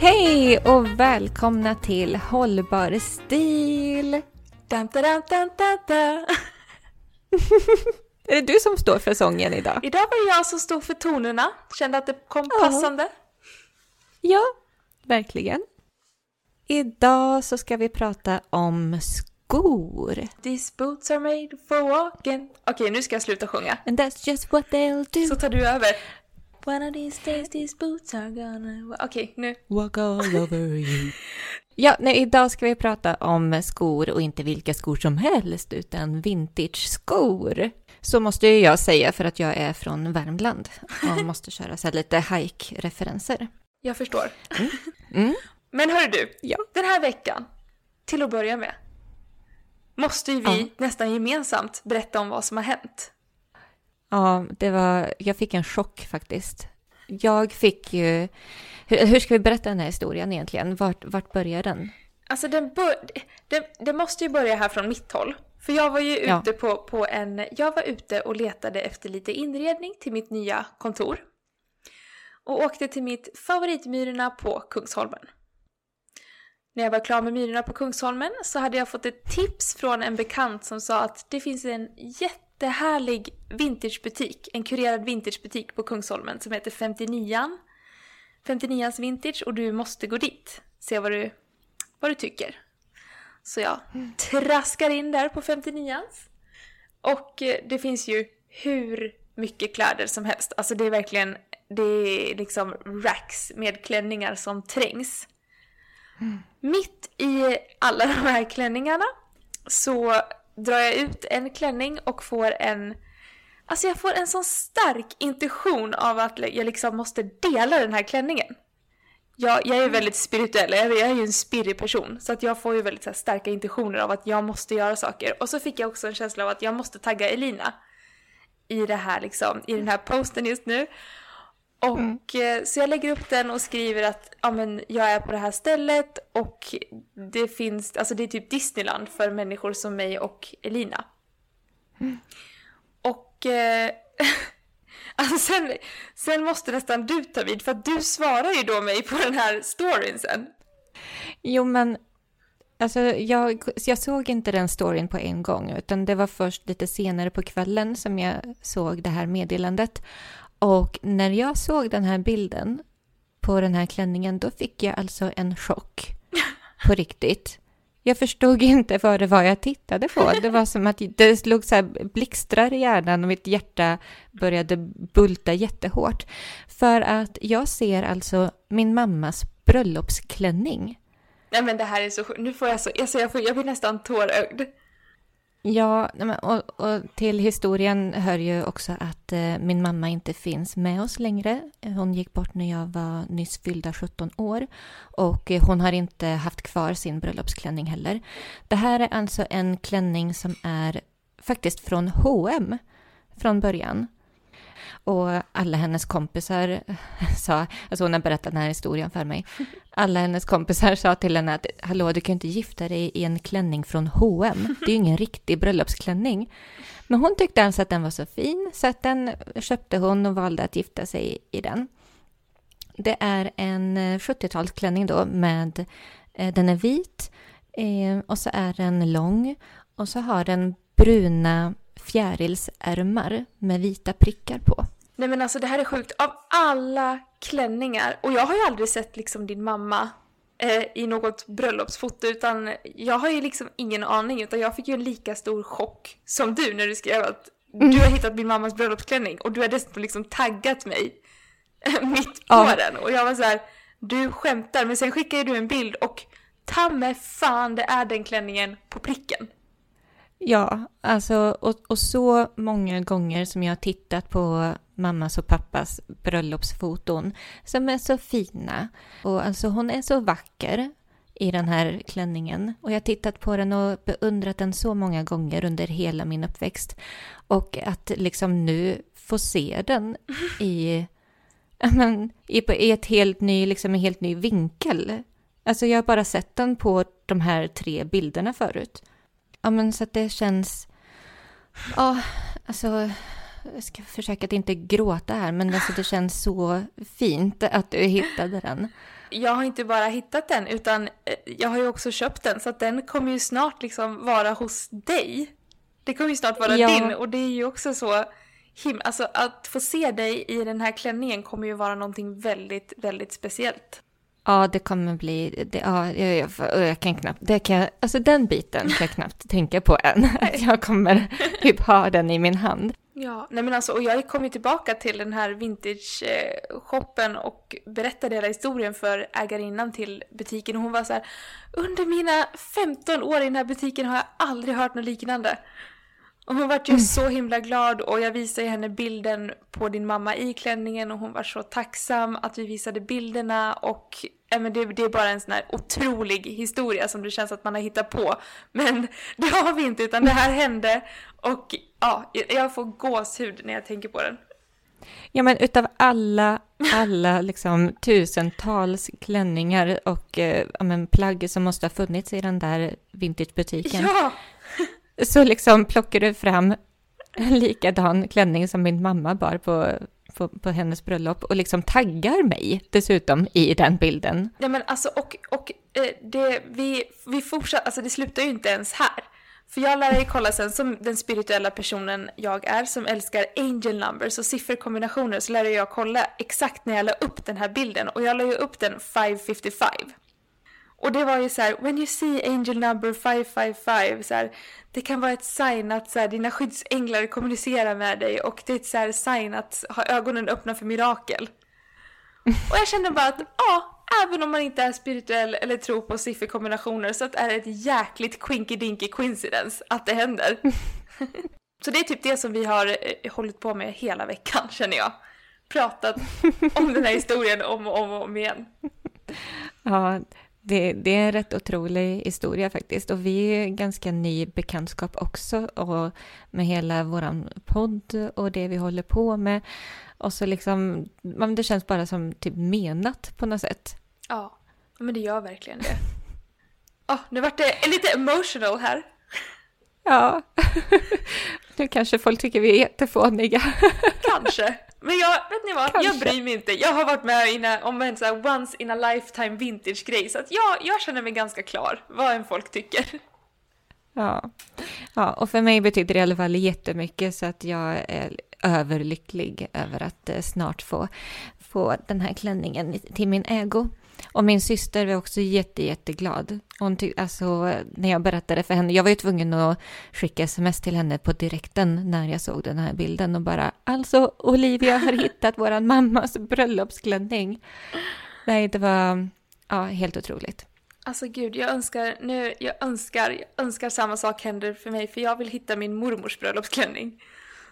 Hej och välkomna till Hållbar stil! Dun, dun, dun. Är det du som står för sången idag? Idag var det jag som stod för tonerna. Kände att det kom passande. Ja, verkligen. Idag så ska vi prata om skor. These boots are made for walking. Okej, nu ska jag sluta sjunga. And that's just what they'll do. Så tar du över. One of these days these boots are gonna... Okej, nu. Walk all over you. Ja, nej, idag ska vi prata om skor och inte vilka skor som helst utan vintage-skor. Så måste ju jag säga för att jag är från Värmland och måste köra så lite hike-referenser. Jag förstår. Mm. Men hörru du, Ja. den här veckan, till att börja med, måste ju vi Ja. nästan gemensamt berätta om vad som har hänt. Ja, det var, jag fick en chock faktiskt. Jag fick ju, hur, hur ska vi berätta den här historien egentligen? Vart, vart börjar den? Alltså den bör, det, det måste ju börja här från mitt håll. För jag var ju Ja. ute på, på en, jag var ute och letade efter lite inredning till mitt nya kontor. Och åkte till mitt favoritmyrorna på Kungsholmen. När jag var klar med myrorna på Kungsholmen så hade jag fått ett tips från en bekant som sa att det finns en jättehärlig vintagebutik, en kurerad vintagebutik på Kungsholmen som heter 59an. 59ans vintage och du måste gå dit. Se vad du, vad du tycker. Så jag traskar in där på 59ans. Och eh, det finns ju hur mycket kläder som helst. Alltså det är verkligen, det är liksom racks med klänningar som trängs. Mitt i alla de här klänningarna så drar jag ut en klänning och får en Alltså jag får en sån stark intuition av att jag liksom måste dela den här klänningen. Jag, jag är väldigt spirituell, jag är jag är ju en spirig person. Så att jag får ju väldigt här, starka intuitioner av att jag måste göra saker. Och så fick jag också en känsla av att jag måste tagga Elina. I det här liksom, i den här posten just nu. Och eh, så jag lägger upp den och skriver att ja, men jag är på det här stället och det finns, alltså det är typ Disneyland för människor som mig och Elina. Och eh, alltså sen, sen måste nästan du ta vid för att du svarar ju då mig på den här storyn sen. Jo, men alltså, jag, jag såg inte den storyn på en gång, utan det var först lite senare på kvällen som jag såg det här meddelandet. Och när jag såg den här bilden på den här klänningen, då fick jag alltså en chock. På riktigt. Jag förstod inte vad det var jag tittade på. Det var som att det slog så här blixtrar i hjärnan och mitt hjärta började bulta jättehårt. För att jag ser alltså min mammas bröllopsklänning. Nej men det här är så sjukt. Nu får jag så, alltså jag, får, jag blir nästan tårögd. Ja, och, och till historien hör ju också att eh, min mamma inte finns med oss längre. Hon gick bort när jag var nyss fyllda 17 år och eh, hon har inte haft kvar sin bröllopsklänning heller. Det här är alltså en klänning som är faktiskt från H&M från början. Och alla hennes kompisar sa, alltså hon har berättat den här historien för mig. Alla hennes kompisar sa till henne att hallå, du kan ju inte gifta dig i en klänning från H&M. Det är ju ingen riktig bröllopsklänning. Men hon tyckte alltså att den var så fin så att den köpte hon och valde att gifta sig i den. Det är en 70-talsklänning då med, eh, den är vit eh, och så är den lång och så har den bruna fjärilsärmar med vita prickar på. Nej men alltså det här är sjukt. Av alla klänningar, och jag har ju aldrig sett liksom din mamma eh, i något bröllopsfoto utan jag har ju liksom ingen aning utan jag fick ju en lika stor chock som du när du skrev att mm. du har hittat min mammas bröllopsklänning och du har dessutom liksom taggat mig mitt på ja. den och jag var så här, du skämtar men sen skickade du en bild och ta mig fan det är den klänningen på pricken. Ja, alltså och, och, så många gånger som jag har tittat på mammas och pappas bröllopsfoton som är så fina. Och alltså hon är så vacker i den här klänningen. Och jag har tittat på den och beundrat den så många gånger under hela min uppväxt. Och att liksom nu få se den i, men, i, i ett helt ny, liksom en helt ny vinkel. Alltså jag har bara sett den på de här tre bilderna förut. Ja, men så att det känns... Ja, alltså... Jag ska försöka att inte gråta här, men alltså det känns så fint att du hittade den. Jag har inte bara hittat den, utan eh, jag har ju också köpt den, så att den kommer ju snart liksom vara hos dig. Det kommer ju snart vara ja. din, och det är ju också så himla... Alltså att få se dig i den här klänningen kommer ju vara någonting väldigt, väldigt speciellt. Ja, det kommer bli, det, ja, jag, jag, jag, kan knappt, det kan alltså den biten kan jag knappt tänka på än. Att jag kommer typ ha den i min hand. Ja, nej men alltså, och jag kom ju tillbaka till den här vintage-shoppen eh, och berättade hela historien för ägarinnan till butiken och hon var så här, under mina 15 år i den här butiken har jag aldrig hört något liknande. Och hon vart ju mm. så himla glad och jag visade henne bilden på din mamma i klänningen och hon var så tacksam att vi visade bilderna och äh, men det, det är bara en sån här otrolig historia som det känns att man har hittat på. Men det har vi inte utan det här hände och ja, jag får gåshud när jag tänker på den. Ja, men utav alla, alla liksom tusentals klänningar och eh, ja, men plagg som måste ha funnits i den där vintagebutiken. Ja! Så liksom plockar du fram en likadan klänning som min mamma bar på, på, på, hennes bröllop och liksom taggar mig dessutom i den bilden. Ja men alltså och, och eh, det, vi, vi fortsätter, alltså det slutar ju inte ens här. För jag lär ju kolla sen som den spirituella personen jag är som älskar angel numbers och sifferkombinationer så lär jag kolla exakt när jag la upp den här bilden och jag la ju upp den 555. Och det var ju så här, when you see angel number 555, så här, det kan vara ett sign att så här, dina skyddsänglar kommunicerar med dig och det är ett så här, sign att ha ögonen öppna för mirakel. Och jag kände bara att ja, även om man inte är spirituell eller tror på sifferkombinationer så att är det ett jäkligt quinky dinky coincidence att det händer. så det är typ det som vi har eh, hållit på med hela veckan känner jag. Pratat om den här historien om och om, och om igen. Ja, det, det, är en rätt otrolig historia faktiskt. Och vi är ganska ny bekantskap också. Och med hela vår podd och det vi håller på med. Och så liksom, det känns bara som typ menat på något sätt. Ja, men det gör verkligen det. Oh, nu vart det lite emotional här. Ja, nu kanske folk tycker vi är jättefåniga. Kanske. Men jag, vet ni vad? Kanske. Jag bryr mig inte. Jag har varit med in a, om en sån once in a lifetime vintage grej så att jag, jag känner mig ganska klar vad en folk tycker. Ja. ja, och för mig betyder det i alla fall jättemycket så att jag är överlycklig över att eh, snart få, få den här klänningen till min ägo. Och min syster var också jätte, jätteglad. Hon tyck, alltså, när jag berättade för henne, jag var ju tvungen att skicka sms till henne på direkten när jag såg den här bilden och bara alltså Olivia har hittat våran mammas bröllopsklänning. Nej, det var ja, helt otroligt. Alltså gud, jag önskar nu, jag önskar, jag önskar samma sak händer för mig för jag vill hitta min mormors bröllopsklänning.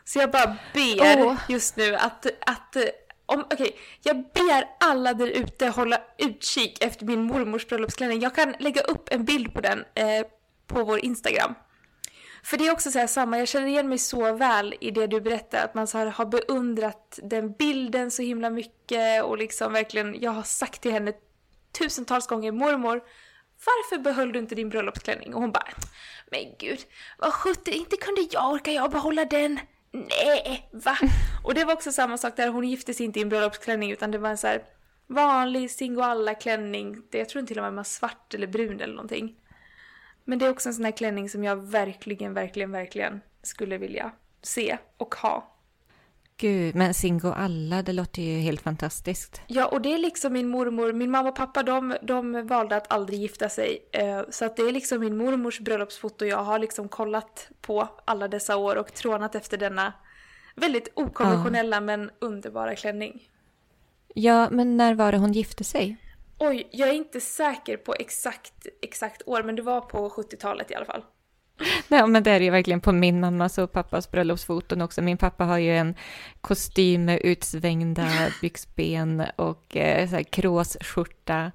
Så jag bara ber oh. just nu att, att om, okej, okay, jag ber alla där ute hålla utkik efter min mormors bröllopsklänning. Jag kan lägga upp en bild på den eh, på vår Instagram. För det är också så här samma, jag känner igen mig så väl i det du berättar, att man så här har beundrat den bilden så himla mycket och liksom verkligen, jag har sagt till henne tusentals gånger, mormor, varför behöll du inte din bröllopsklänning? Och hon bara, men gud, vad sjutton, inte kunde jag orka jag behålla den? Nej, va? Och det var också samma sak där, hon gifte sig inte i en bröllopsklänning utan det var en så här vanlig singoalla-klänning. Jag tror till och med den var svart eller brun eller någonting. Men det är också en sån här klänning som jag verkligen, verkligen, verkligen skulle vilja se och ha. Gud, men Singo alla, det låter ju helt fantastiskt. Ja, och det är liksom min mormor, min mamma och pappa de, de valde att aldrig gifta sig. Eh, så att det är liksom min mormors bröllopsfoto jag har liksom kollat på alla dessa år och trånat efter denna väldigt okonventionella ja. men underbara klänning. Ja, men när var det hon gifte sig? Oj, jag är inte säker på exakt, exakt år, men det var på 70-talet i alla fall. Nej, men det är ju verkligen på min mammas och pappas bröllopsfoton också. Min pappa har ju en kostym med utsvängda byxben och eh, så här kråsskjorta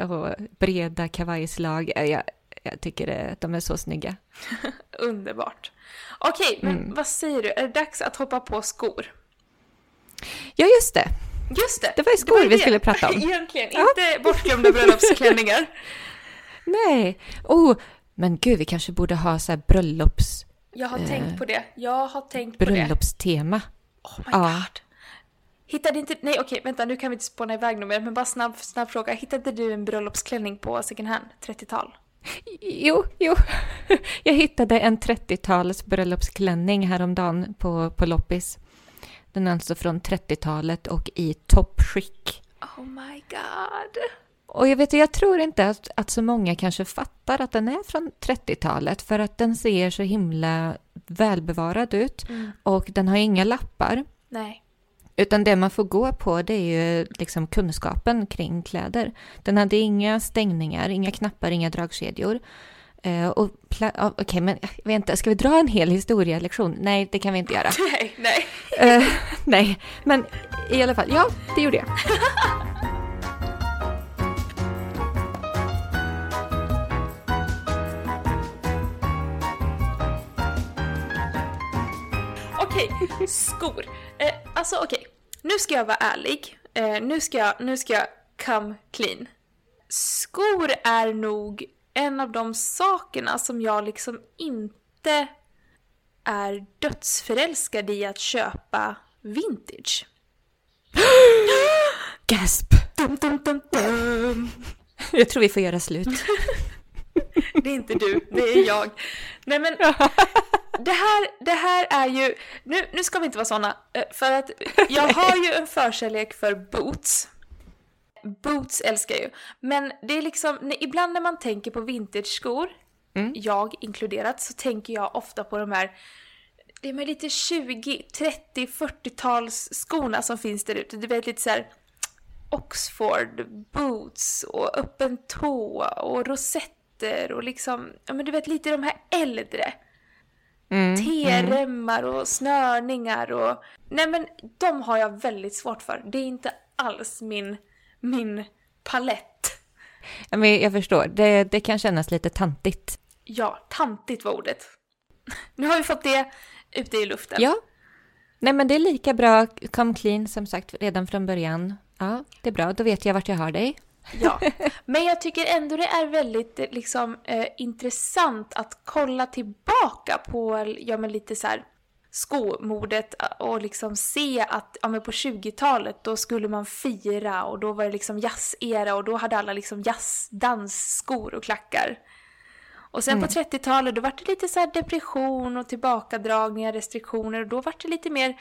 och breda kavajslag. Jag, jag tycker att de är så snygga. Underbart. Okej, men mm. vad säger du? Är det dags att hoppa på skor? Ja, just det. Just det! Det var ju skor var vi skulle prata om. Egentligen, ja. inte bortglömda bröllopsklänningar. Nej. Oh, men gud, vi kanske borde ha så här bröllops... Jag har eh, tänkt på det. Jag har tänkt på det. Bröllopstema. Oh my ja. god. Hittade inte... Nej okej, vänta nu kan vi inte spåna iväg något mer. Men bara snabb, snabb fråga. Hittade du en bröllopsklänning på second hand, 30-tal? Jo, jo. Jag hittade en 30-tals bröllopsklänning häromdagen på, på loppis. Den är alltså från 30-talet och i toppskick. Oh my god. Och jag vet jag tror inte att, att så många kanske fattar att den är från 30-talet för att den ser så himla välbevarad ut mm. och den har inga lappar. Nej. Utan det man får gå på det är ju liksom kunskapen kring kläder. Den hade inga stängningar, inga knappar, inga dragkedjor. Uh, och Okej, okay, men jag vet inte, ska vi dra en hel historielektion? Nej, det kan vi inte göra. Nej, nej. Uh, nej, men i alla fall, ja, det gjorde jag. okej, okay. skor. Eh, alltså okej, okay. nu ska jag vara ärlig. Eh, nu, ska jag, nu ska jag come clean. Skor är nog en av de sakerna som jag liksom inte är dödsförälskad i att köpa vintage. Gasp! Dum, dum, dum, dum. Jag tror vi får göra slut. det är inte du, det är jag. Nej men, det här, det här är ju, nu, nu ska vi inte vara såna, eh, för att jag har ju en förkärlek för boots. Boots älskar jag ju. Men det är liksom, ibland när man tänker på vintage-skor, mm. jag inkluderat, så tänker jag ofta på de här det är lite 20, 30, 40-tals skorna som finns där ute. Du vet lite så här Oxford boots och öppen tå och rosetter och liksom, ja men du vet lite de här äldre. Mm, T-remmar mm. och snörningar och... Nej men de har jag väldigt svårt för. Det är inte alls min, min palett. Ja, men jag förstår, det, det kan kännas lite tantigt. Ja, tantigt var ordet. Nu har vi fått det ute i luften. Ja. Nej men det är lika bra, come clean som sagt redan från början. Ja, det är bra, då vet jag vart jag har dig. Ja, men jag tycker ändå det är väldigt liksom, eh, intressant att kolla tillbaka på ja, men lite så här, skomodet och liksom se att ja, men på 20-talet då skulle man fira och då var det liksom jazzera och då hade alla liksom jazzdansskor och klackar. Och sen mm. på 30-talet då var det lite så depression och tillbakadragningar, restriktioner och då var det lite mer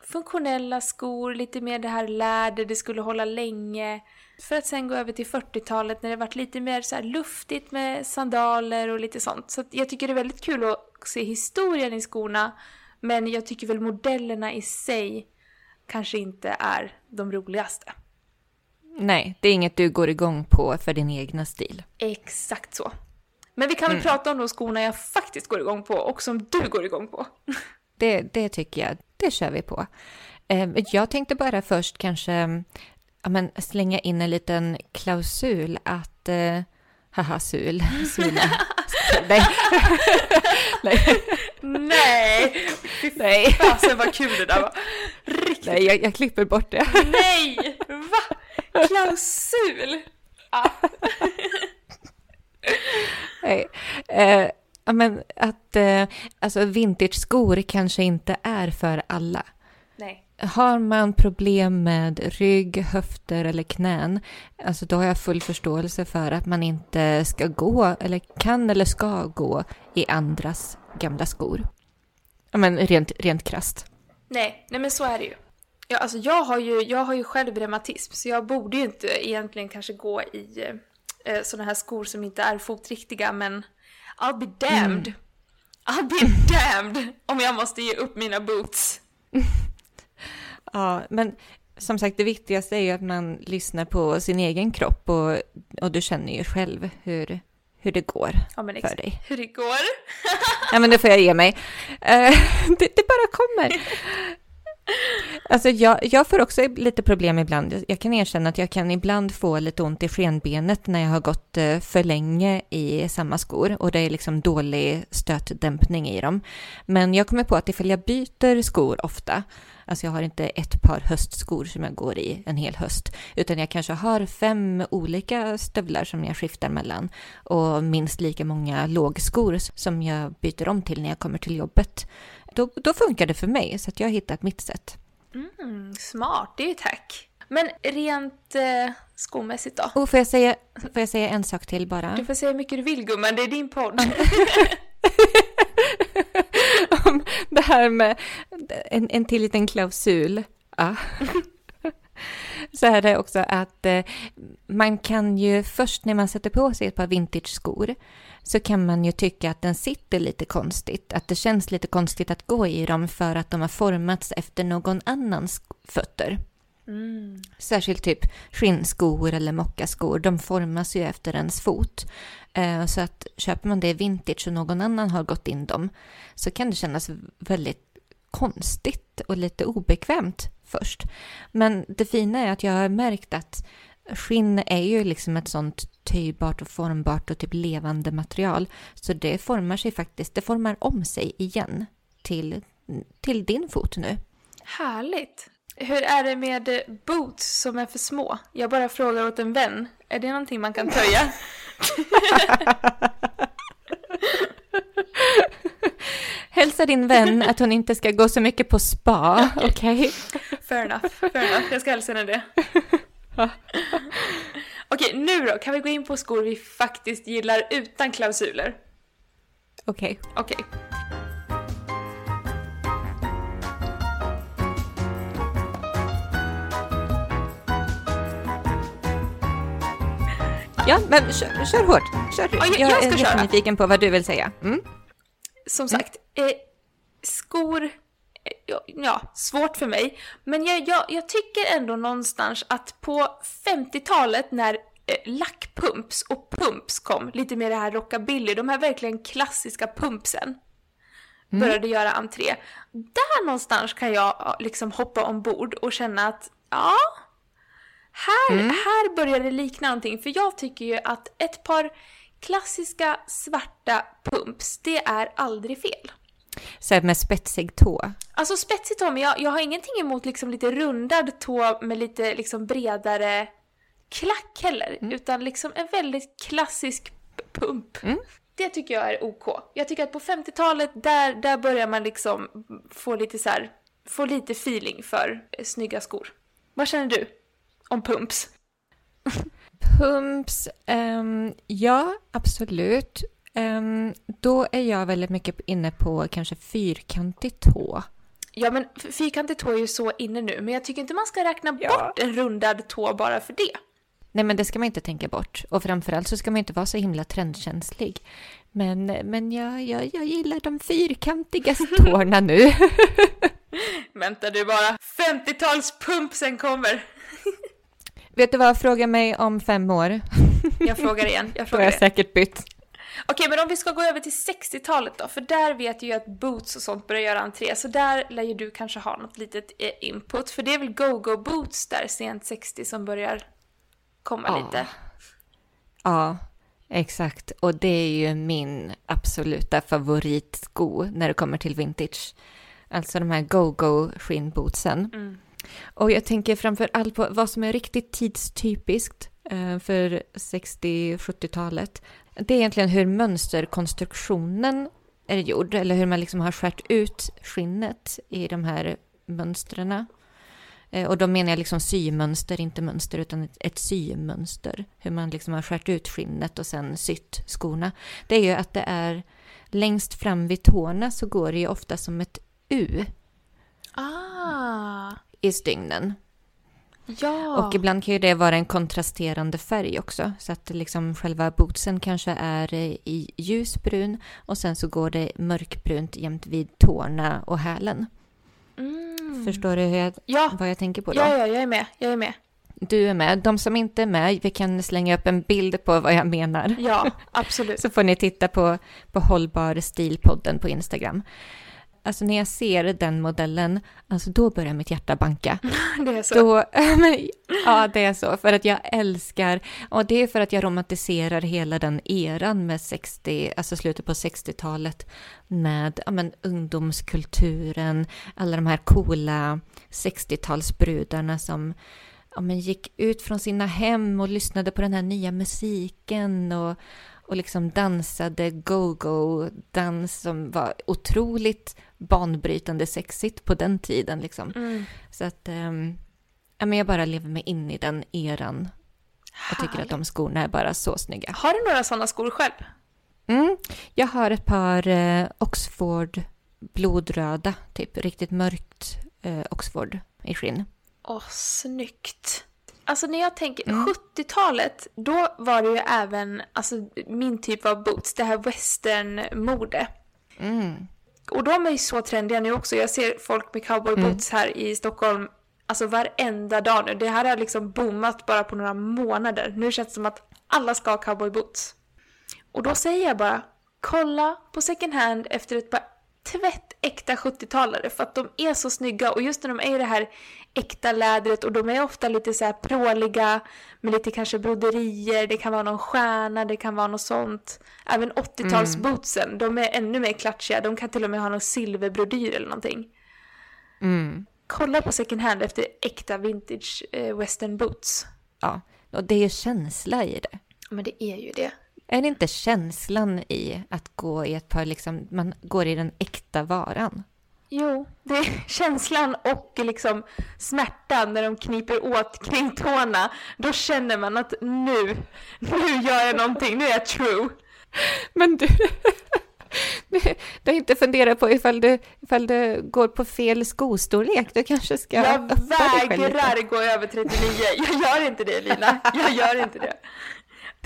funktionella skor, lite mer det här läder, det skulle hålla länge. För att sen gå över till 40-talet när det varit lite mer så luftigt med sandaler och lite sånt. Så jag tycker det är väldigt kul att se historien i skorna. Men jag tycker väl modellerna i sig kanske inte är de roligaste. Nej, det är inget du går igång på för din egna stil. Exakt så. Men vi kan väl mm. prata om de skorna jag faktiskt går igång på och som du går igång på. Det, det tycker jag, det kör vi på. Ehm, jag tänkte bara först kanske ja, men slänga in en liten klausul att, eh, haha sul, sula, Nej. Nej. Nej! Nej. fasen vad kul det där var. Riktigt. Nej, jag, jag klipper bort det. Nej! Va? Klausul? Ah. Nej. Eh, ja, men att eh, alltså vintage-skor kanske inte är för alla. Har man problem med rygg, höfter eller knän, alltså då har jag full förståelse för att man inte ska gå, eller kan eller ska gå i andras gamla skor. Ja, men rent, rent krasst. Nej, nej men så är det ju. Ja, alltså jag har ju, jag har ju själv reumatism så jag borde ju inte egentligen kanske gå i eh, sådana här skor som inte är fotriktiga men I'll be damned. I'll be damned om jag måste ge upp mina boots. Ja, men som sagt, det viktigaste är ju att man lyssnar på sin egen kropp och, och du känner ju själv hur, hur det går Ja men för dig. Hur det går. Ja, men det får jag ge mig. Eh, det, det bara kommer. Alltså jag, jag får också lite problem ibland. Jag kan erkänna att jag kan ibland få lite ont i skenbenet när jag har gått eh, för länge i samma skor och det är liksom dålig stötdämpning i dem. Men jag kommer på att ifall jag byter skor ofta, alltså jag har inte ett par höstskor som jag går i en hel höst, utan jag kanske har fem olika stövlar som jag skiftar mellan och minst lika många lågskor som jag byter om till när jag kommer till jobbet. Då, då funkar det för mig, så att jag har hittat mitt sätt. Mm, smart, det är ju tack. Men rent eh, skomässigt då? Och får jag, säga, får jag säga en sak till bara? Du får säga hur mycket du vill gumman, det är din podd. Det här med en, en till liten klausul. Ja. Så är det också att eh, man kan ju först när man sätter på sig ett par vintage-skor så kan man ju tycka att den sitter lite konstigt, att det känns lite konstigt att gå i dem för att de har formats efter någon annans fötter. Mm. Särskilt typ skinnskor eller mockaskor, de formas ju efter ens fot. Eh, Så att köper man det vintage och någon annan har gått in dem så kan det kännas väldigt konstigt och lite obekvämt först. Men det fina är att jag har märkt att skinn är ju liksom ett sånt töjbart och formbart och typ levande material. Så det formar sig faktiskt, det formar om sig igen till, till din fot nu. Härligt. Hur är det med eh, boots som är för små? Jag bara frågar åt en vän. Är det någonting man kan töja? Hälsa din vän att hon inte ska gå så mycket på spa, okej? Fair enough, fair enough. Jag ska hälsa henne det. Okej, nu då? Kan vi gå in på skor vi faktiskt gillar utan klausuler? Okej. Okej. Ja, men kör, kör hårt. Kör. Ja, jag- jag ska är jättenyfiken på vad du vill säga. Mm. Som sagt, eh, skor, eh, ja, svårt för mig. Men jag, jag, jag tycker ändå någonstans att på 50-talet när eh, lackpumps och pumps kom, lite mer det här rockabilly, de här verkligen klassiska pumpsen började göra entré. Där någonstans kan jag ja, liksom hoppa ombord och känna att ja, här, här börjar det likna någonting. För jag tycker ju att ett par klassiska svarta pumps, det är aldrig fel. Så med spetsig tå. Alltså spetsigt tå, men jag, jag har ingenting emot liksom lite rundad tå med lite liksom bredare klack heller. Utan liksom en väldigt klassisk pump. Det tycker jag är OK. Jag tycker att på 50-talet, där, där börjar man liksom få lite så här, få lite feeling för snygga skor. Vad känner du om pumps? Pumps, ehm, ja absolut. Ehm, då är jag väldigt mycket inne på kanske fyrkantig tå. Ja men fyrkantig tå är ju så inne nu, men jag tycker inte man ska räkna Ja. bort en rundad tå bara för det. Nej men det ska man inte tänka bort. Och framförallt så ska man inte vara så himla trendkänslig. Men, men jag, jag, jag gillar de fyrkantiga tårna nu. Vänta du bara, 50-talspumpsen kommer! Vet du vad, fråga mig om fem år. Jag frågar igen, jag Då frågar har jag säkert bytt. Okej, men om vi ska gå över till 60-talet då, för där vet jag ju att boots och sånt börjar göra entré, så där lär ju du kanske ha något litet eh, input, för det är väl go-go boots där sent 60 som börjar komma Ja. lite. Ja, Exakt, och det är ju min absoluta favoritsko när det kommer till vintage. Alltså de här go-go skinnbootsen. Mm. Och jag tänker framför allt på vad som är riktigt tidstypiskt eh, för 60-70-talet. Det är egentligen hur mönsterkonstruktionen är gjord, eller hur man liksom har skärt ut skinnet i de här mönstren. Eh, och då menar jag liksom symönster, inte mönster, utan ett, ett symönster. Hur man liksom har skärt ut skinnet och sen sytt skorna. Det är ju att det är längst fram vid tårna så går det ju ofta som ett U Ah, i stygnen. ja. Och ibland kan ju det vara en kontrasterande färg också. Så att liksom själva bootsen kanske är i ljusbrun och sen så går det mörkbrunt jämt vid tårna och hälen. Mm. Förstår du hur jag, Ja, vad jag tänker på då? ja, ja, jag är med. Jag är med. Du är med. De som inte är med, vi kan slänga upp en bild på vad jag menar. Ja, absolut. Så får ni titta på, på Hållbar stilpodden på Instagram. Alltså när jag ser den modellen, alltså då börjar mitt hjärta banka. Det är så. Då, men, ja, det är så. För att jag älskar, och det är för att jag romantiserar hela den eran med 60, alltså slutet på 60-talet med ja, men, ungdomskulturen, alla de här coola 60-talsbrudarna som ja, men, gick ut från sina hem och lyssnade på den här nya musiken och, och liksom dansade go-go-dans som var otroligt banbrytande sexigt på den tiden. Liksom. Mm. Så att um, ja, men jag bara lever mig in i den eran. Jag tycker att de skorna är bara så snygga. Har du några sådana skor själv? Mm. Jag har ett par eh, Oxford blodröda, typ riktigt mörkt eh, Oxford i skinn. Åh, snyggt. Alltså när jag tänker Mm. 70-talet, då var det ju även alltså, min typ av boots, det här westernmode. Mm. Och de är ju så trendiga nu också. Jag ser folk med cowboyboots här i Stockholm alltså varenda dag nu. Det här har liksom boomat bara på några månader. Nu känns det som att alla ska ha cowboyboots. Och då säger jag bara, kolla på second hand efter ett par tvättäkta 70-talare för att de är så snygga och just när de är i det här äkta lädret och de är ofta lite så här pråliga med lite kanske broderier, det kan vara någon stjärna, det kan vara något sånt. Även 80-talsbootsen, de är ännu mer klatschiga, de kan till och med ha någon silverbrodyr eller någonting. Mm. Kolla på second hand efter äkta vintage eh, western boots. Ja, och det är känsla i det. Men det är ju det. Är det inte känslan i att gå i ett par, liksom, man går i den äkta varan? Jo, det är känslan och liksom smärtan när de kniper åt kring tårna. Då känner man att nu, nu gör jag någonting, nu är jag true. Men du, du har inte funderat på ifall du, ifall du går på fel skostorlek? Du kanske ska Jag vägrar gå över 39. Jag gör inte det Lina, jag gör inte det.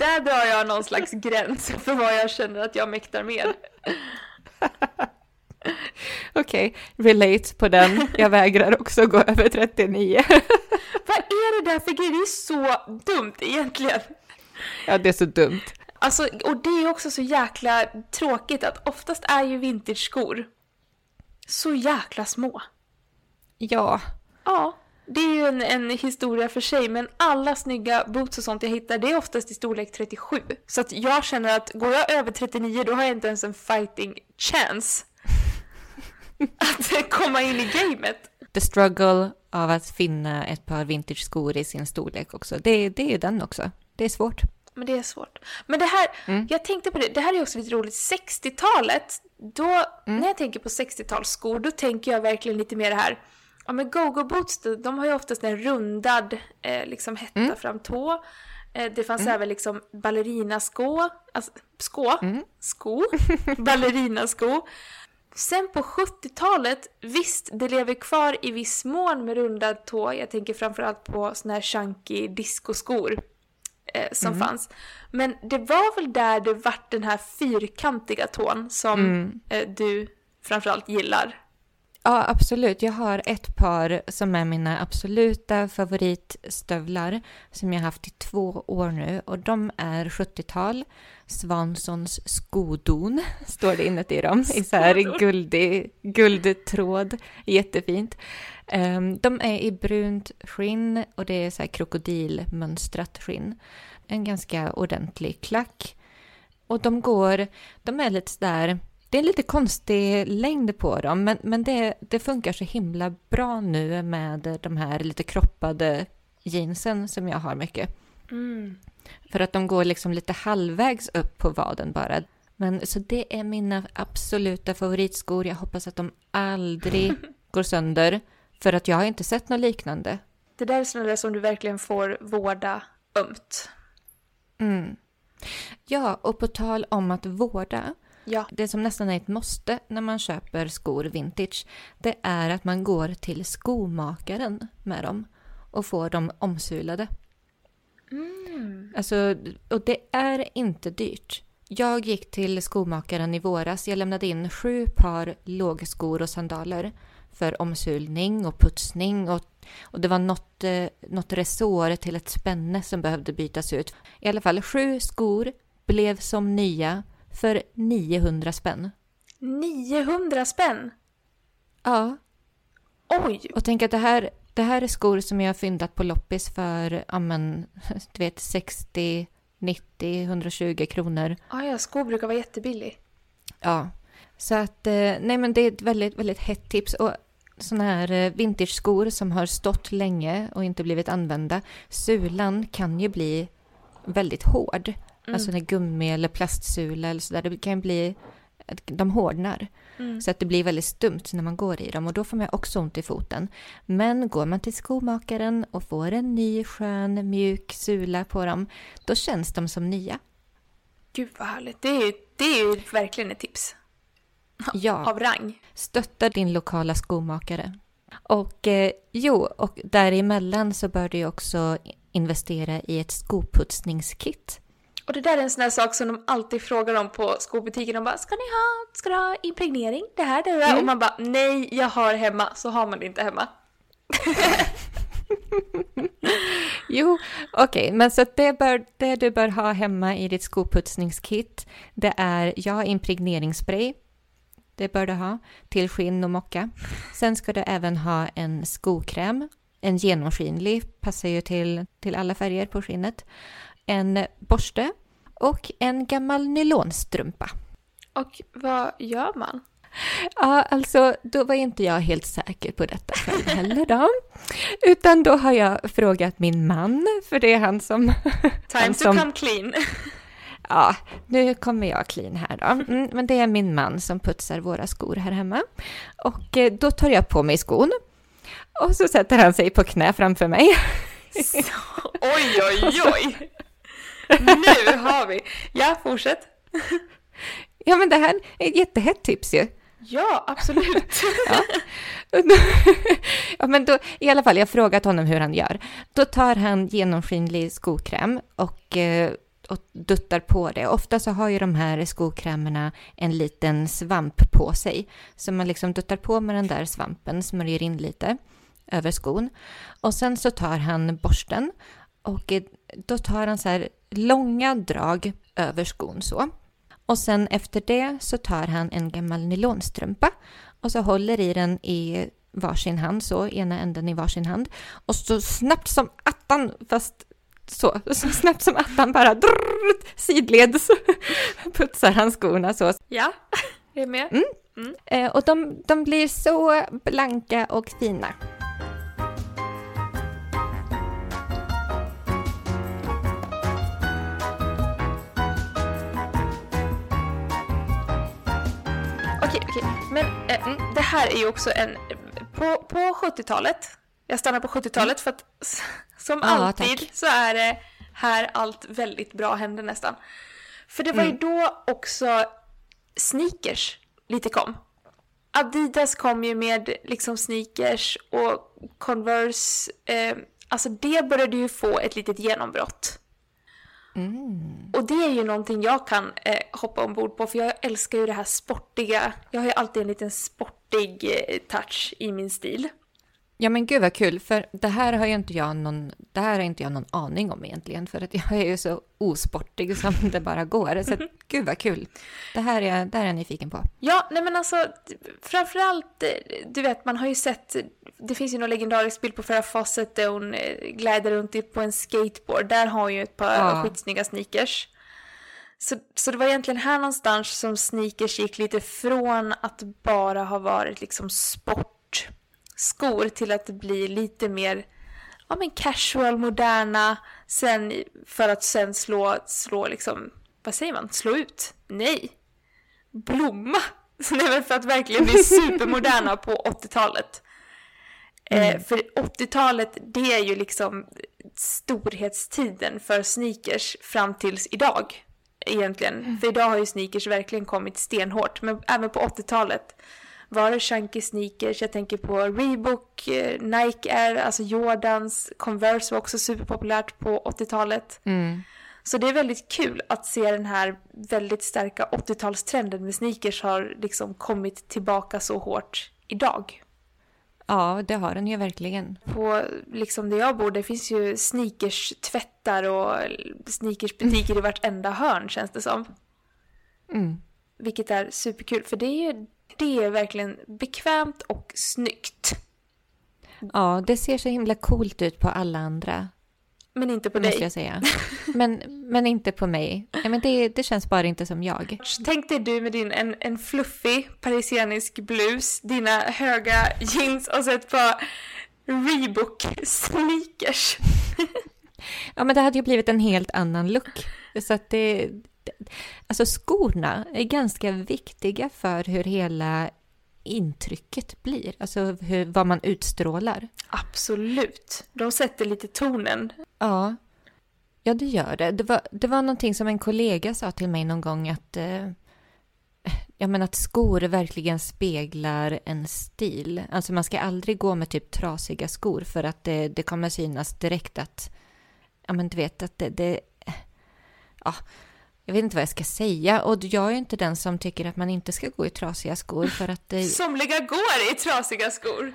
Där drar jag någon slags gräns för vad jag känner att jag mäktar med. Okej, relate på den. Jag vägrar också gå över 39. Vad är det där för grej? Det är så dumt egentligen. Ja, det är så dumt. Alltså, och det är också så jäkla tråkigt att oftast är ju vintage-skor så jäkla små. Ja, Ja, det är ju en, en historia för sig, men alla snygga boots och sånt jag hittar, det är oftast i storlek 37. Så att jag känner att går jag över 39 då har jag inte ens en fighting chance att komma in i gamet. the struggle av att finna ett par vintage skor i sin storlek också. Det, det är ju den också. Det är svårt. Men det är svårt. Men det här, Mm. jag tänkte på det, det här är också lite roligt. 60-talet, då, när jag tänker på 60-talsskor, då tänker jag verkligen lite mer det här. Ja men go-go boots, de, har ju oftast en rundad eh, liksom hetta fram tå. Eh, det fanns även liksom ballerinaskå, alltså skå, sko, ballerinasko. Sen på 70-talet, visst det lever kvar i viss mån med rundad tå. Jag tänker framförallt på såna här chunky discoskor eh, som fanns. Men det var väl där det vart den här fyrkantiga tån som eh, du framförallt gillar. Ja, absolut. Jag har ett par som är mina absoluta favoritstövlar som jag haft i två år nu och de är 70-tal. Svanssons skodon står det inuti dem i så här guldig, guldtråd. Jättefint. Ehm, de är i brunt skinn och det är så här krokodilmönstrat skinn. En ganska ordentlig klack. Och de går, de är lite sådär, det är en lite konstig längd på dem, men, men det, det funkar så himla bra nu med de här lite kroppade jeansen som jag har mycket. Mm. För att de går liksom lite halvvägs upp på vaden bara. Men så det är mina absoluta favoritskor. Jag hoppas att de aldrig går sönder. För att jag har inte sett något liknande. Det där är sådana som du verkligen får vårda ömt. Mm. Ja, och på tal om att vårda. Ja. Det som nästan är ett måste när man köper skor vintage. Det är att man går till skomakaren med dem. Och får dem omsulade. Mm. Alltså, och det är inte dyrt. Jag gick till skomakaren i våras. Jag lämnade in sju par lågskor och sandaler för omsulning och putsning och, och det var något, eh, något resår till ett spänne som behövde bytas ut. I alla fall sju skor blev som nya för 900 spänn. 900 spänn? Ja, Oj! och tänk att det här, det här är skor som jag har fyndat på loppis för, ja men, du vet 60, 90, 120 kronor. Ah, ja, skor brukar vara jättebillig. Ja, så att eh, nej men det är ett väldigt, väldigt hett tips. Och sådana här eh, vintage-skor som har stått länge och inte blivit använda. Sulan kan ju bli väldigt hård. Mm. Alltså en gummi eller plastsula eller sådär. Det kan bli, de hårdnar. Mm. Så att det blir väldigt stumt när man går i dem och då får man också ont i foten. Men går man till skomakaren och får en ny skön mjuk sula på dem, då känns de som nya. Gud vad härligt. Det är, ju, det är ju verkligen ett tips. Ja. Av rang. Stötta din lokala skomakare. Och eh, jo, och däremellan så bör du också investera i ett skoputsningskit. Och det där är en sån här sak som de alltid frågar om på skobutiken. De bara, ska ni ha, ska du ha impregnering? Det här, det där. Mm. Och man bara, nej, jag har hemma. Så har man det inte hemma. Jo, okej, men så det, bör, det du bör ha hemma i ditt skoputsningskit, det är, ja, impregneringsspray. Det bör du ha till skinn och mocka. Sen ska du även ha en skokräm, en genomskinlig, passar ju till, till alla färger på skinnet. En borste och en gammal nylonstrumpa. Och vad gör man? Ja, alltså då var inte jag helt säker på detta själv heller då. Utan då har jag frågat min man, för det är han som... Time han to som come clean. ja, nu kommer jag clean här då. Mm, men det är min man som putsar våra skor här hemma. Och eh, då tar jag på mig skon. Och så sätter han sig på knä framför mig. oj, oj, oj! Nu har vi! Ja, fortsätt. Ja, men det här är ett jättehett tips ju. Ja, absolut. ja, men då, i alla fall, jag har frågat honom hur han gör. Då tar han genomskinlig skokräm och, eh, och duttar på det. Ofta så har ju de här skokrämerna en liten svamp på sig. Så man liksom duttar på med den där svampen, smörjer in lite över skon. Och sen så tar han borsten och eh, då tar han så här långa drag över skon så. Och sen efter det så tar han en gammal nylonstrumpa och så håller i den i varsin hand, så ena änden i varsin hand. Och så snabbt som attan, fast så, så snabbt som attan bara drrr, sidleds putsar han skorna så. Ja, är med. Mm. Eh, och de, de blir så blanka och fina. Men eh, mm, det här är ju också en... På, på 70-talet, jag stannar på 70-talet för att som Ja, alltid tack. så är det här allt väldigt bra händer nästan. För det var Mm. ju då också sneakers lite kom. Adidas kom ju med liksom sneakers och Converse, eh, alltså det började ju få ett litet genombrott. Mm. Och det är ju någonting jag kan eh, hoppa ombord på för jag älskar ju det här sportiga. Jag har ju alltid en liten sportig eh, touch i min stil. Ja men gud vad kul, för det här har ju inte jag någon, det här har inte jag någon aning om egentligen, för att jag är ju så osportig som det bara går. Så att, gud vad kul. Det här är, det här är jag nyfiken på. Ja, nej men alltså framförallt, du vet man har ju sett, det finns ju någon legendarisk bild på Farrah Fawcett där hon eh, glider runt på en skateboard. Där har hon ju ett par Ja. skitsnygga sneakers. Så, så det var egentligen här någonstans som sneakers gick lite från att bara ha varit liksom sportskor till att bli lite mer ja, men casual, moderna, sen för att sen slå, slå liksom, vad säger man, slå ut? Nej! Blomma! Nej för att verkligen bli supermoderna på 80-talet. Eh, mm. Eh, för 80-talet, det är ju liksom storhetstiden för sneakers fram tills idag. Egentligen. Mm. För idag har ju sneakers verkligen kommit stenhårt. Men även på 80-talet var det chunky sneakers. Jag tänker på Reebok, eh, Nike Air, alltså Jordans, Converse var också superpopulärt på 80-talet. Mm. Så det är väldigt kul att se den här väldigt starka 80-talstrenden med sneakers har liksom kommit tillbaka så hårt idag. Ja, det har den ju verkligen. På liksom där jag bor, det finns ju sneakers-tvättar och sneakersbutiker i vartenda hörn känns det som. Mm. Vilket är superkul, för det är ju det är verkligen bekvämt och snyggt. Ja, det ser så himla coolt ut på alla andra. Men inte på dig. jag säga. Men, men inte på mig. Ja, men det, det känns bara inte som jag. Tänk dig du med din en, en fluffig parisianisk blus, dina höga jeans och så ett par Reebok sneakers. Ja, men det hade ju blivit en helt annan look. Så att det... Alltså skorna är ganska viktiga för hur hela intrycket blir, alltså hur, vad man utstrålar. Absolut. De sätter lite tonen. Ja, ja det gör det. Det var, det var någonting som en kollega sa till mig någon gång att eh, Ja men att skor verkligen speglar en stil. Alltså man ska aldrig gå med typ trasiga skor för att det, det kommer synas direkt att, ja men du vet att det, det ja, jag vet inte vad jag ska säga och jag är inte den som tycker att man inte ska gå i trasiga skor för att det... Somliga går i trasiga skor!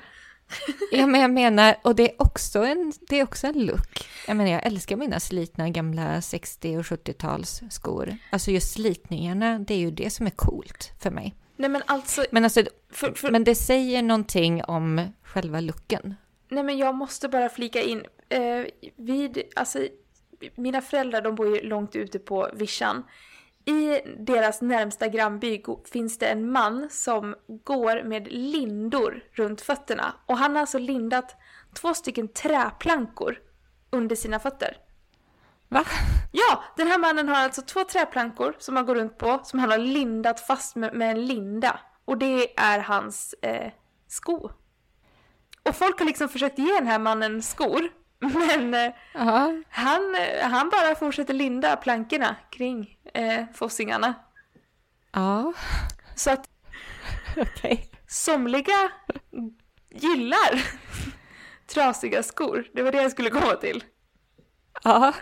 ja, men jag menar, och det är också en, det är också en look. Jag menar, jag älskar mina slitna gamla 60 och 70-tals skor. Alltså just slitningarna, det är ju det som är coolt för mig. Nej men alltså... Men, alltså, för, för... men det säger någonting om själva looken. Nej men jag måste bara flika in, eh, vid, alltså mina föräldrar de bor ju långt ute på vischan. I deras närmsta grannby finns det en man som går med lindor runt fötterna. Och han har alltså lindat två stycken träplankor under sina fötter. Va? Ja, den här mannen har alltså två träplankor som han går runt på, som han har lindat fast med, med en linda. Och det är hans eh, sko. Och folk har liksom försökt ge den här mannen skor. Men uh han, eh, han bara fortsätter linda plankorna kring eh, fossingarna. Ja. Så att okay. somliga gillar trasiga skor. Det var det jag skulle komma till. Ja,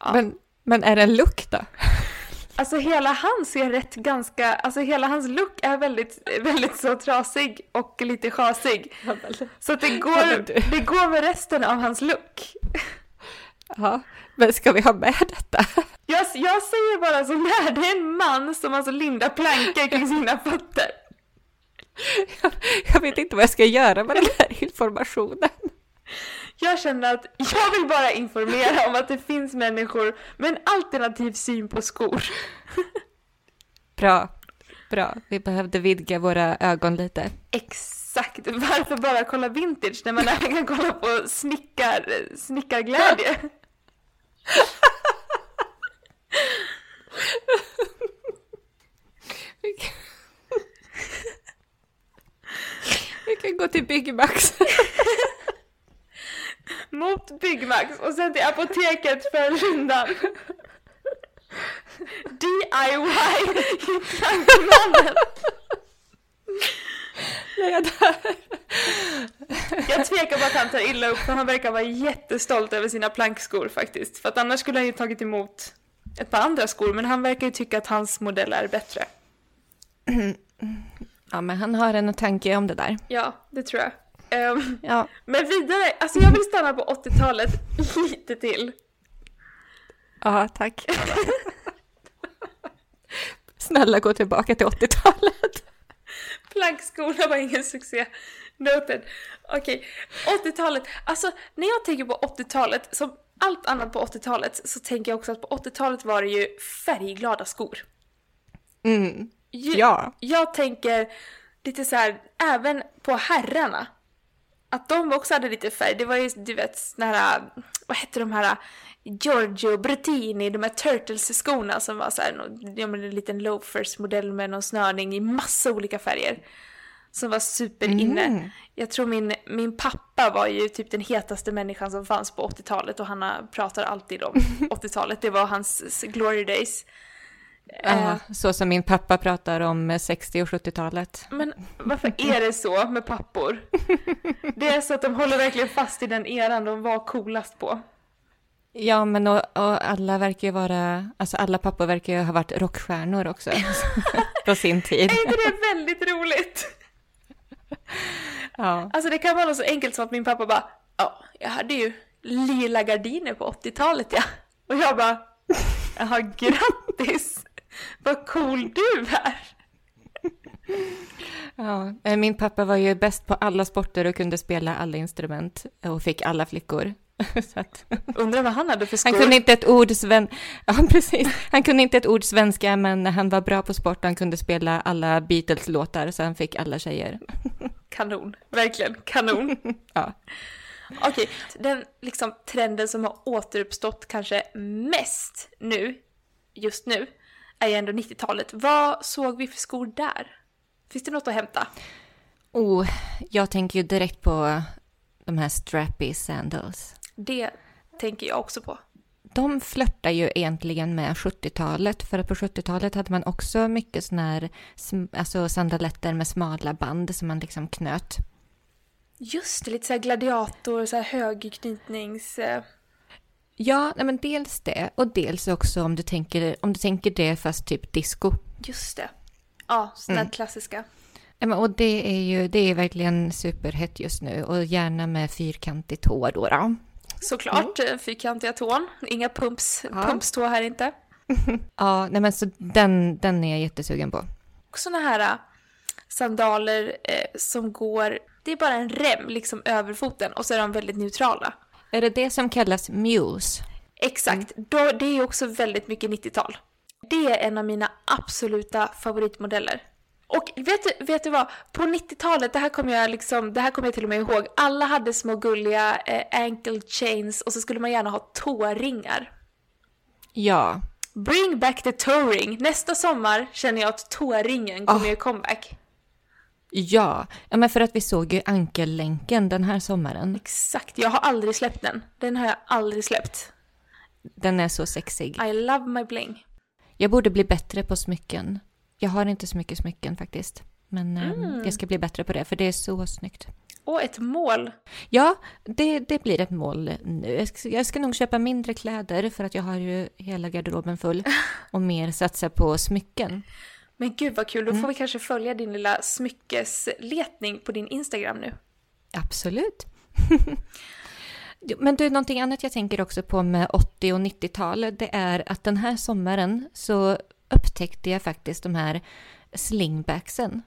ja. Men, men är det en look då? Alltså hela hans är rätt ganska, alltså hela hans look är väldigt, väldigt så trasig och lite chasig. Så att det går, det går med resten av hans look. Ja, men ska vi ha med detta? Jag, jag säger bara så här, det är en man som alltså lindar plankor kring sina fötter. Jag, jag vet inte vad jag ska göra med den här informationen. Jag känner att jag vill bara informera om att det finns människor med en alternativ syn på skor. Bra, bra. Vi behövde vidga våra ögon lite. Exakt. Varför bara kolla vintage när man även kan kolla på snickar, snickarglädje? Vi kan gå till Byggmax mot Byggmax och sen till apoteket för rundan. DIY Plankmannen. Jag tvekar på att han tar illa upp för han verkar vara jättestolt över sina plankskor faktiskt. För att annars skulle han ju tagit emot ett par andra skor men han verkar ju tycka att hans modell är bättre. Ja men han har en tanke om det där. Ja, det tror jag. Um, ja. Men vidare, alltså jag vill stanna på 80-talet lite till. Ja, tack. Snälla gå tillbaka till 80-talet. Plankskorna var ingen succé. Noted. Okej, okay. 80-talet. Alltså när jag tänker på 80-talet, som allt annat på 80-talet så tänker jag också att på 80-talet var det ju färgglada skor. Mm. Ja. Jag tänker lite så här, även på herrarna. Att de också hade lite färg. Det var ju, du vet, såna här, vad hette de här, Giorgio Brettini, de här Turtles-skorna som var så här, nå- ja, men en liten loafers-modell med någon snörning i massa olika färger. Som var superinne. Mm. Jag tror min, min pappa var ju typ den hetaste människan som fanns på 80-talet och han pratar alltid om 80-talet. Det var hans glory days. Eh, Ja, så som min pappa pratar om 60 och 70-talet. Men varför är det så med pappor? Det är så att de håller verkligen fast i den eran de var coolast på. Ja, men och, och alla verkar ju vara, alltså alla pappor verkar ju ha varit rockstjärnor också på sin tid. Är inte det väldigt roligt? Ja. Alltså det kan vara något så enkelt som att min pappa bara Ja, jag hade ju lila gardiner på 80-talet ja. Och jag bara Jaha, grattis! Vad cool du är! Ja, eh, min pappa var ju bäst på alla sporter och kunde spela alla instrument och fick alla flickor. Att, Undrar vad han hade för skor? han kunde inte ett ord sven... Ja, precis. Han kunde inte ett ord svenska, men han var bra på sport. Han kunde spela alla Beatles-låtar, så han fick alla tjejer. Kanon, verkligen kanon. Ja. Okej, den liksom trenden som har återuppstått kanske mest nu, just nu, är ju ändå 90-talet. Vad såg vi för skor där? Finns det något att hämta? Oh, jag tänker ju direkt på de här strappy sandals. Det tänker jag också på. De flörtar ju egentligen med 70-talet, för att på 70-talet hade man också mycket såna här alltså sandaletter med smala band som man liksom knöt. Just det, lite såhär gladiator, så här högknytnings... eh, Ja, nej men dels det och dels också om du tänker, om du tänker det fast typ disco. Just det. Ja, såna Mm. klassiska. Ja, men, och det är ju det är verkligen superhett just nu och gärna med fyrkantig tå då. då. Såklart, mm. fyrkantiga tån. Inga pumps, Ja. pumpstå här inte. Ja, nej men så den, den är jag jättesugen på. Och såna här äh, sandaler eh, som går... Det är bara en rem liksom över foten och så är de väldigt neutrala. Är det det som kallas muse? Exakt, Då, det är också väldigt mycket 90-tal. Det är en av mina absoluta favoritmodeller. Och vet du, vet du vad? På 90-talet, det här kommer jag liksom, det här kommer jag till och med ihåg. Alla hade små gulliga eh, ankle chains och så skulle man gärna ha tåringar. Ja. Bring back the toe-ring! Nästa sommar känner jag att tåringen kommer Ah. göra comeback. Ja. ja, men för att vi såg ju ankellänken den här sommaren. Exakt, jag har aldrig släppt den. Den har jag aldrig släppt. Den är så sexig. I love my bling. Jag borde bli bättre på smycken. Jag har inte så mycket smycken faktiskt. Men eh, jag ska bli bättre på det, för det är så snyggt. Och ett mål. Ja, det, det blir ett mål nu. Jag ska, jag ska nog köpa mindre kläder för att jag har ju hela garderoben full. Och mer satsa på smycken. Men gud vad kul, då Mm. får vi kanske följa din lilla smyckesletning på din Instagram nu. Absolut. Men du, någonting annat jag tänker också på med 80 och 90-tal, det är att den här sommaren så upptäckte jag faktiskt de här slingbacksen.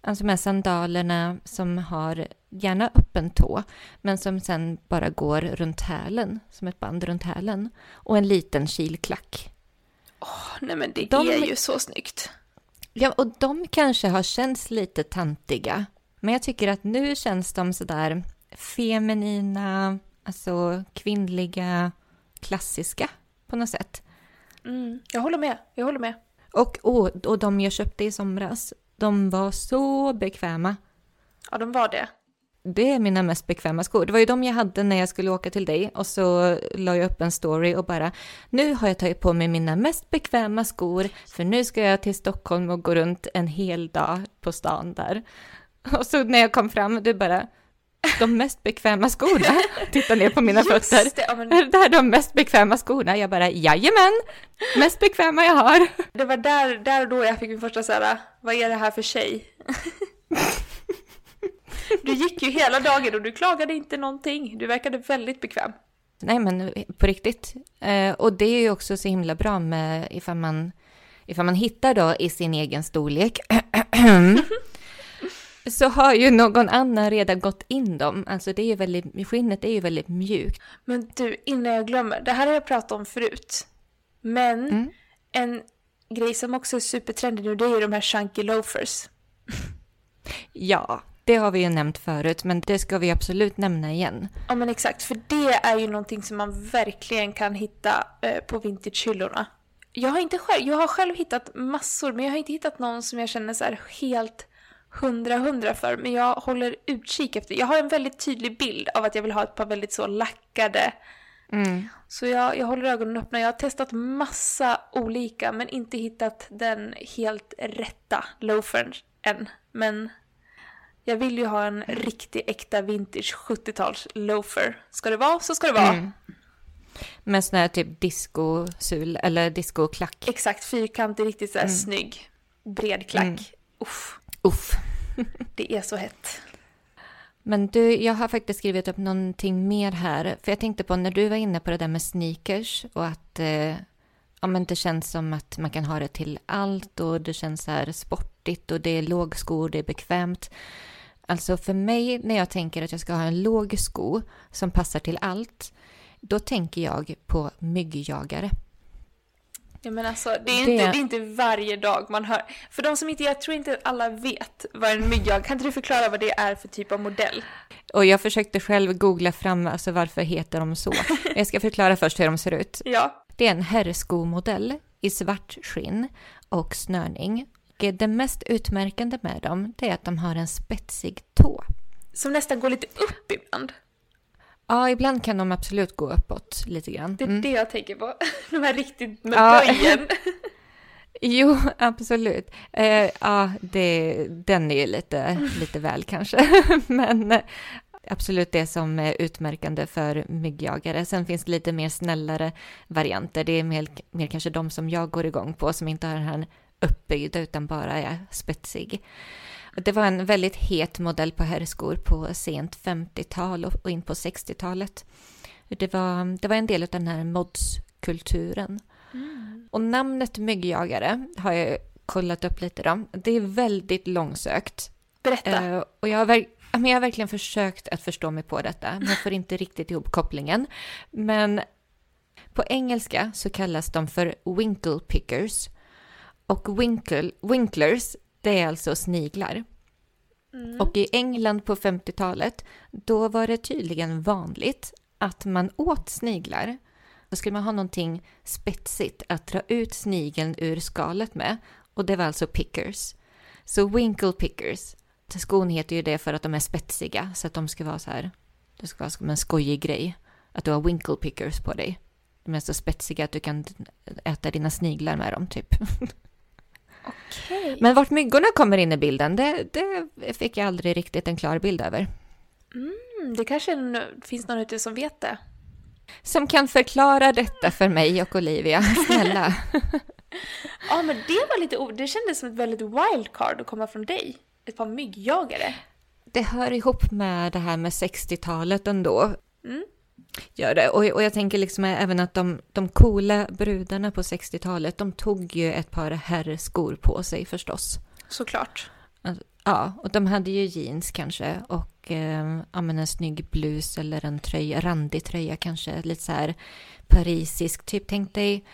Alltså de här sandalerna som har gärna öppen tå, men som sen bara går runt hälen, som ett band runt hälen. Och en liten kilklack. Åh, nej men det De- är ju så snyggt. Ja, och de kanske har känts lite tantiga. Men jag tycker att nu känns de sådär feminina, alltså kvinnliga, klassiska på något sätt. Mm, jag håller med, jag håller med. Och, och, och de jag köpte i somras, de var så bekväma. Ja, de var det. Det är mina mest bekväma skor. Det var ju de jag hade när jag skulle åka till dig och så la jag upp en story och bara nu har jag tagit på mig mina mest bekväma skor för nu ska jag till Stockholm och gå runt en hel dag på stan där. Och så när jag kom fram, du bara de mest bekväma skorna. Titta ner på mina Just fötter. det, ja, men Är det här de mest bekväma skorna? Jag bara jajamän, mest bekväma jag har. det var där, där och då jag fick min första såhär, vad är det här för tjej? Du gick ju hela dagen och du klagade inte någonting. Du verkade väldigt bekväm. Nej men på riktigt. Eh, och det är ju också så himla bra med ifall man, ifall man hittar då i sin egen storlek. så har ju någon annan redan gått in dem. Alltså det är ju väldigt, skinnet är ju väldigt mjukt. Men du, innan jag glömmer, det här har jag pratat om förut. Men Mm. en grej som också är supertrendig nu, det är ju de här chunky loafers. Ja, det har vi ju nämnt förut, men det ska vi absolut nämna igen. Ja men exakt, för det är ju någonting som man verkligen kan hitta eh, på vintagehyllorna. Jag har inte själv, jag har själv hittat massor, men jag har inte hittat någon som jag känner så här helt hundra hundra för. Men jag håller utkik efter, jag har en väldigt tydlig bild av att jag vill ha ett par väldigt så lackade. Mm. Så jag, jag håller ögonen öppna. Jag har testat massa olika men inte hittat den helt rätta loafern än. Men jag vill ju ha en riktig äkta vintage 70-tals loafer. Ska det vara så ska det vara. Mm. Med sån här typ discosul eller discoklack. Exakt, fyrkantig, riktigt såhär Mm. snygg. Bred klack. Mm. Uff, Uff. det är så hett. Men du, jag har faktiskt skrivit upp någonting mer här. För jag tänkte på när du var inne på det där med sneakers och att eh, ja, men det känns som att man kan ha det till allt och det känns så här sportigt och det är lågskor, det är bekvämt. Alltså för mig när jag tänker att jag ska ha en låg sko som passar till allt, då tänker jag på myggjagare. Ja, men alltså, det, är Det- inte, det är inte varje dag man hör. För de som inte, jag tror inte alla vet vad en myggjag, kan inte du förklara vad det är för typ av modell? Och jag försökte själv googla fram alltså varför heter de så. Jag ska förklara först hur de ser ut. Ja, Det är en herrskomodell i svart skinn och snörning. Och Det mest utmärkande med dem det är att de har en spetsig tå. som nästan går lite upp ibland. Ja, ibland kan de absolut gå uppåt lite grann. Det är Mm. det jag tänker på. De här riktigt med Ja. böjen. Jo, absolut. Eh, ja, det, den är ju lite, lite väl kanske. Men eh, absolut det som är utmärkande för myggjagare. Sen finns det lite mer snällare varianter. Det är mer, mer kanske de som jag går igång på som inte har den här uppbyggda utan bara är spetsig. Det var en väldigt het modell på herrskor på sent 50-tal och in på 60-talet. Det var, det var en del av den här modskulturen. Och namnet myggjagare har jag kollat upp lite då. Det är väldigt långsökt. Berätta. Eh, och jag har, men jag har verkligen försökt att förstå mig på detta, men jag får inte riktigt ihop kopplingen. Men på engelska så kallas de för winkle pickers. Och winkle, winklers, det är alltså sniglar. Mm. Och i England på 50-talet, då var det tydligen vanligt att man åt sniglar. Då skulle man ha någonting spetsigt att dra ut snigeln ur skalet med. Och det var alltså pickers. Så winkle pickers. Skon heter ju det för att de är spetsiga, så att de ska vara så här. Det ska vara som en skojig grej. Att du har winkle pickers på dig. De är så spetsiga att du kan äta dina sniglar med dem, typ. Okej. Men vart myggorna kommer in i bilden, det, det fick jag aldrig riktigt en klar bild över. Mm, det kanske en, finns någon ute som vet det. Som kan förklara detta för mig och Olivia, snälla. Ja, men det var lite Det kändes som ett väldigt wildcard att komma från dig. Ett par myggjagare. Det hör ihop med det här med 60-talet ändå. Mm. Gör det. Och, och jag tänker liksom även att de, de coola brudarna på 60-talet, de tog ju ett par herrskor på sig förstås. Såklart. Alltså, Ja, och de hade ju jeans kanske och eh, en snygg blus eller en tröja, randig tröja kanske, lite så här parisisk. Typ tänk dig,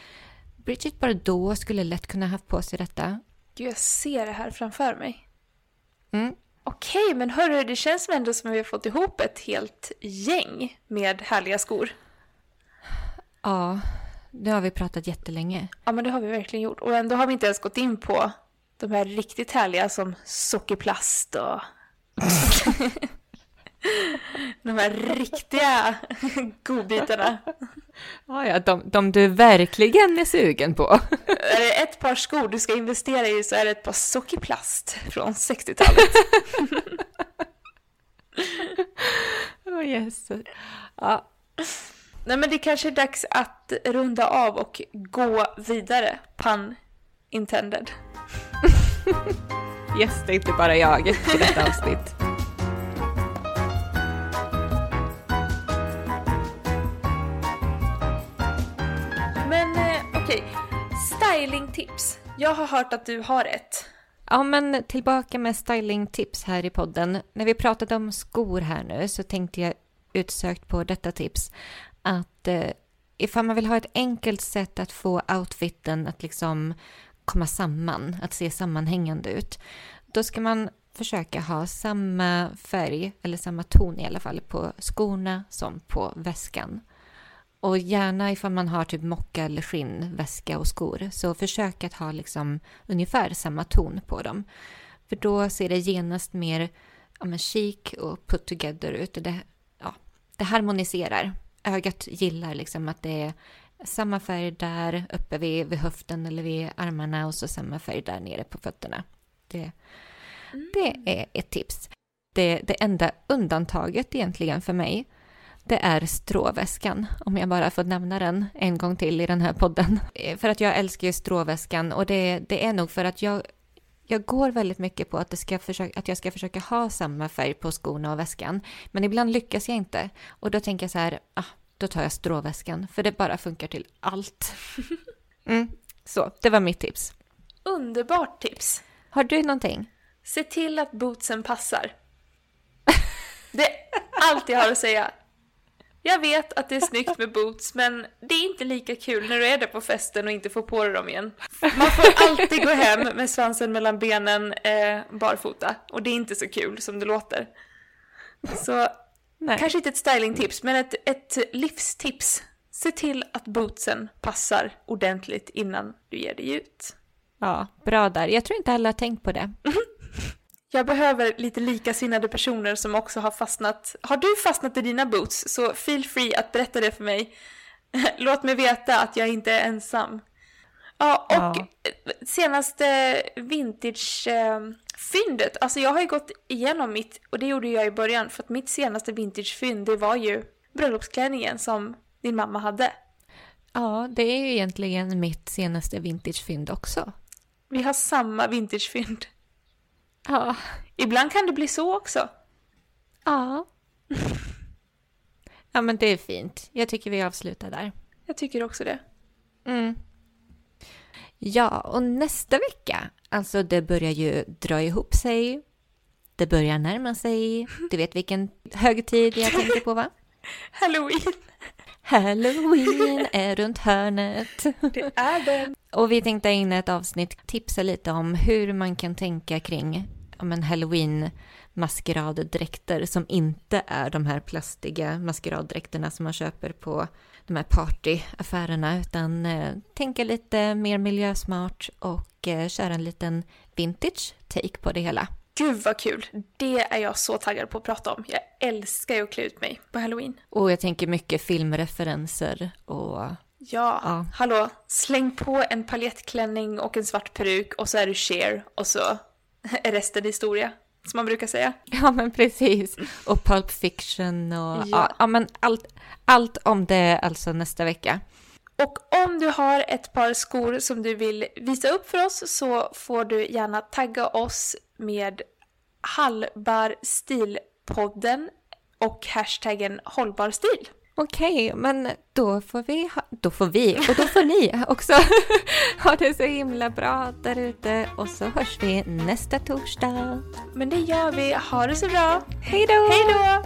Bridget Bardot skulle lätt kunna haft på sig detta. Gud, jag ser det här framför mig. Mm. Okej, men hörru, det känns som ändå som att vi har fått ihop ett helt gäng med härliga skor. Ja, nu har vi pratat jättelänge. Ja, men det har vi verkligen gjort. Och ändå har vi inte ens gått in på de här riktigt härliga som sockerplast och... de här riktiga godbitarna. Ja, ja, de, de du verkligen är sugen på. Är det ett par skor du ska investera i så är det ett par sockerplast från 60-talet. Oh, yes. Ja, Nej men det kanske är dags att runda av och gå vidare, pun intended. yes, det är inte bara jag i detta avsnitt. Stylingtips. Jag har hört att du har ett. Ja, men tillbaka med stylingtips här i podden. När vi pratade om skor här nu så tänkte jag utsökt på detta tips att eh, ifall man vill ha ett enkelt sätt att få outfiten att liksom komma samman, att se sammanhängande ut, då ska man försöka ha samma färg, eller samma ton i alla fall, på skorna som på väskan. Och gärna ifall man har typ mocka eller skinn, väska och skor, så försök att ha liksom ungefär samma ton på dem. För då ser det genast mer ja, men chic och put together ut. Det, ja, det harmoniserar. Ögat gillar liksom att det är samma färg där uppe vid, vid höften eller vid armarna och så samma färg där nere på fötterna. Det, mm. det är ett tips. Det, det enda undantaget egentligen för mig det är stråväskan, om jag bara får nämna den en gång till i den här podden. För att jag älskar ju stråväskan och det, det är nog för att jag, jag går väldigt mycket på att, det ska försöka, att jag ska försöka ha samma färg på skorna och väskan. Men ibland lyckas jag inte. Och då tänker jag så här, ah, då tar jag stråväskan, för det bara funkar till allt. Mm, så, det var mitt tips. Underbart tips. Har du någonting? Se till att bootsen passar. Det är allt jag har att säga. Jag vet att det är snyggt med boots, men det är inte lika kul när du är där på festen och inte får på dig dem igen. Man får alltid gå hem med svansen mellan benen eh, barfota, och det är inte så kul som det låter. Så Nej. kanske inte ett stylingtips, men ett, ett livstips. Se till att bootsen passar ordentligt innan du ger dig ut. Ja, bra där. Jag tror inte alla har tänkt på det. Jag behöver lite likasinnade personer som också har fastnat. Har du fastnat i dina boots så feel free att berätta det för mig. Låt mig veta att jag inte är ensam. Ja, och ja. senaste vintage-fyndet. Alltså jag har ju gått igenom mitt, och det gjorde jag i början, för att mitt senaste vintage-fynd det var ju bröllopsklänningen som din mamma hade. Ja, det är ju egentligen mitt senaste vintage-fynd också. Vi har samma vintage-fynd. Ja. Ibland kan det bli så också. Ja. Ja, men det är fint. Jag tycker vi avslutar där. Jag tycker också det. Mm. Ja, och nästa vecka, alltså det börjar ju dra ihop sig. Det börjar närma sig. Du vet vilken högtid jag tänker på, va? Halloween. Halloween är runt hörnet. Det är den. Och vi tänkte in ett avsnitt tipsa lite om hur man kan tänka kring om en halloween maskeraddräkter som inte är de här plastiga maskeraddräkterna som man köper på de här partyaffärerna utan eh, tänka lite mer miljösmart och eh, köra en liten vintage take på det hela. Gud vad kul! Det är jag så taggad på att prata om. Jag älskar ju att klä ut mig på halloween. Och jag tänker mycket filmreferenser och... Ja, ja. hallå, släng på en paljettklänning och en svart peruk och så är du Cher och så resten historia. Som man brukar säga. Ja, men precis. Och Pulp Fiction och ja, ja, men allt, allt om det alltså nästa vecka. Och om du har ett par skor som du vill visa upp för oss så får du gärna tagga oss med Hallbar stilpodden och hashtaggen hållbar Okej, men då får vi, ha, då får vi och då får ni också ha det så himla bra där ute och så hörs vi nästa torsdag. Men det gör vi. Ha det så bra. Hej då! Hej då!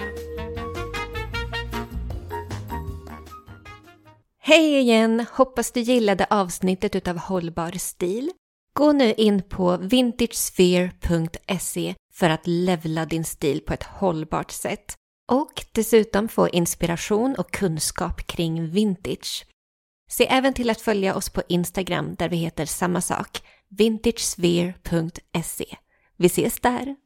Hej igen! Hoppas du gillade avsnittet utav Hållbar stil. Gå nu in på vintagesphere.se för att levla din stil på ett hållbart sätt och dessutom få inspiration och kunskap kring vintage. Se även till att följa oss på Instagram där vi heter samma sak, vintagesphere.se. Vi ses där!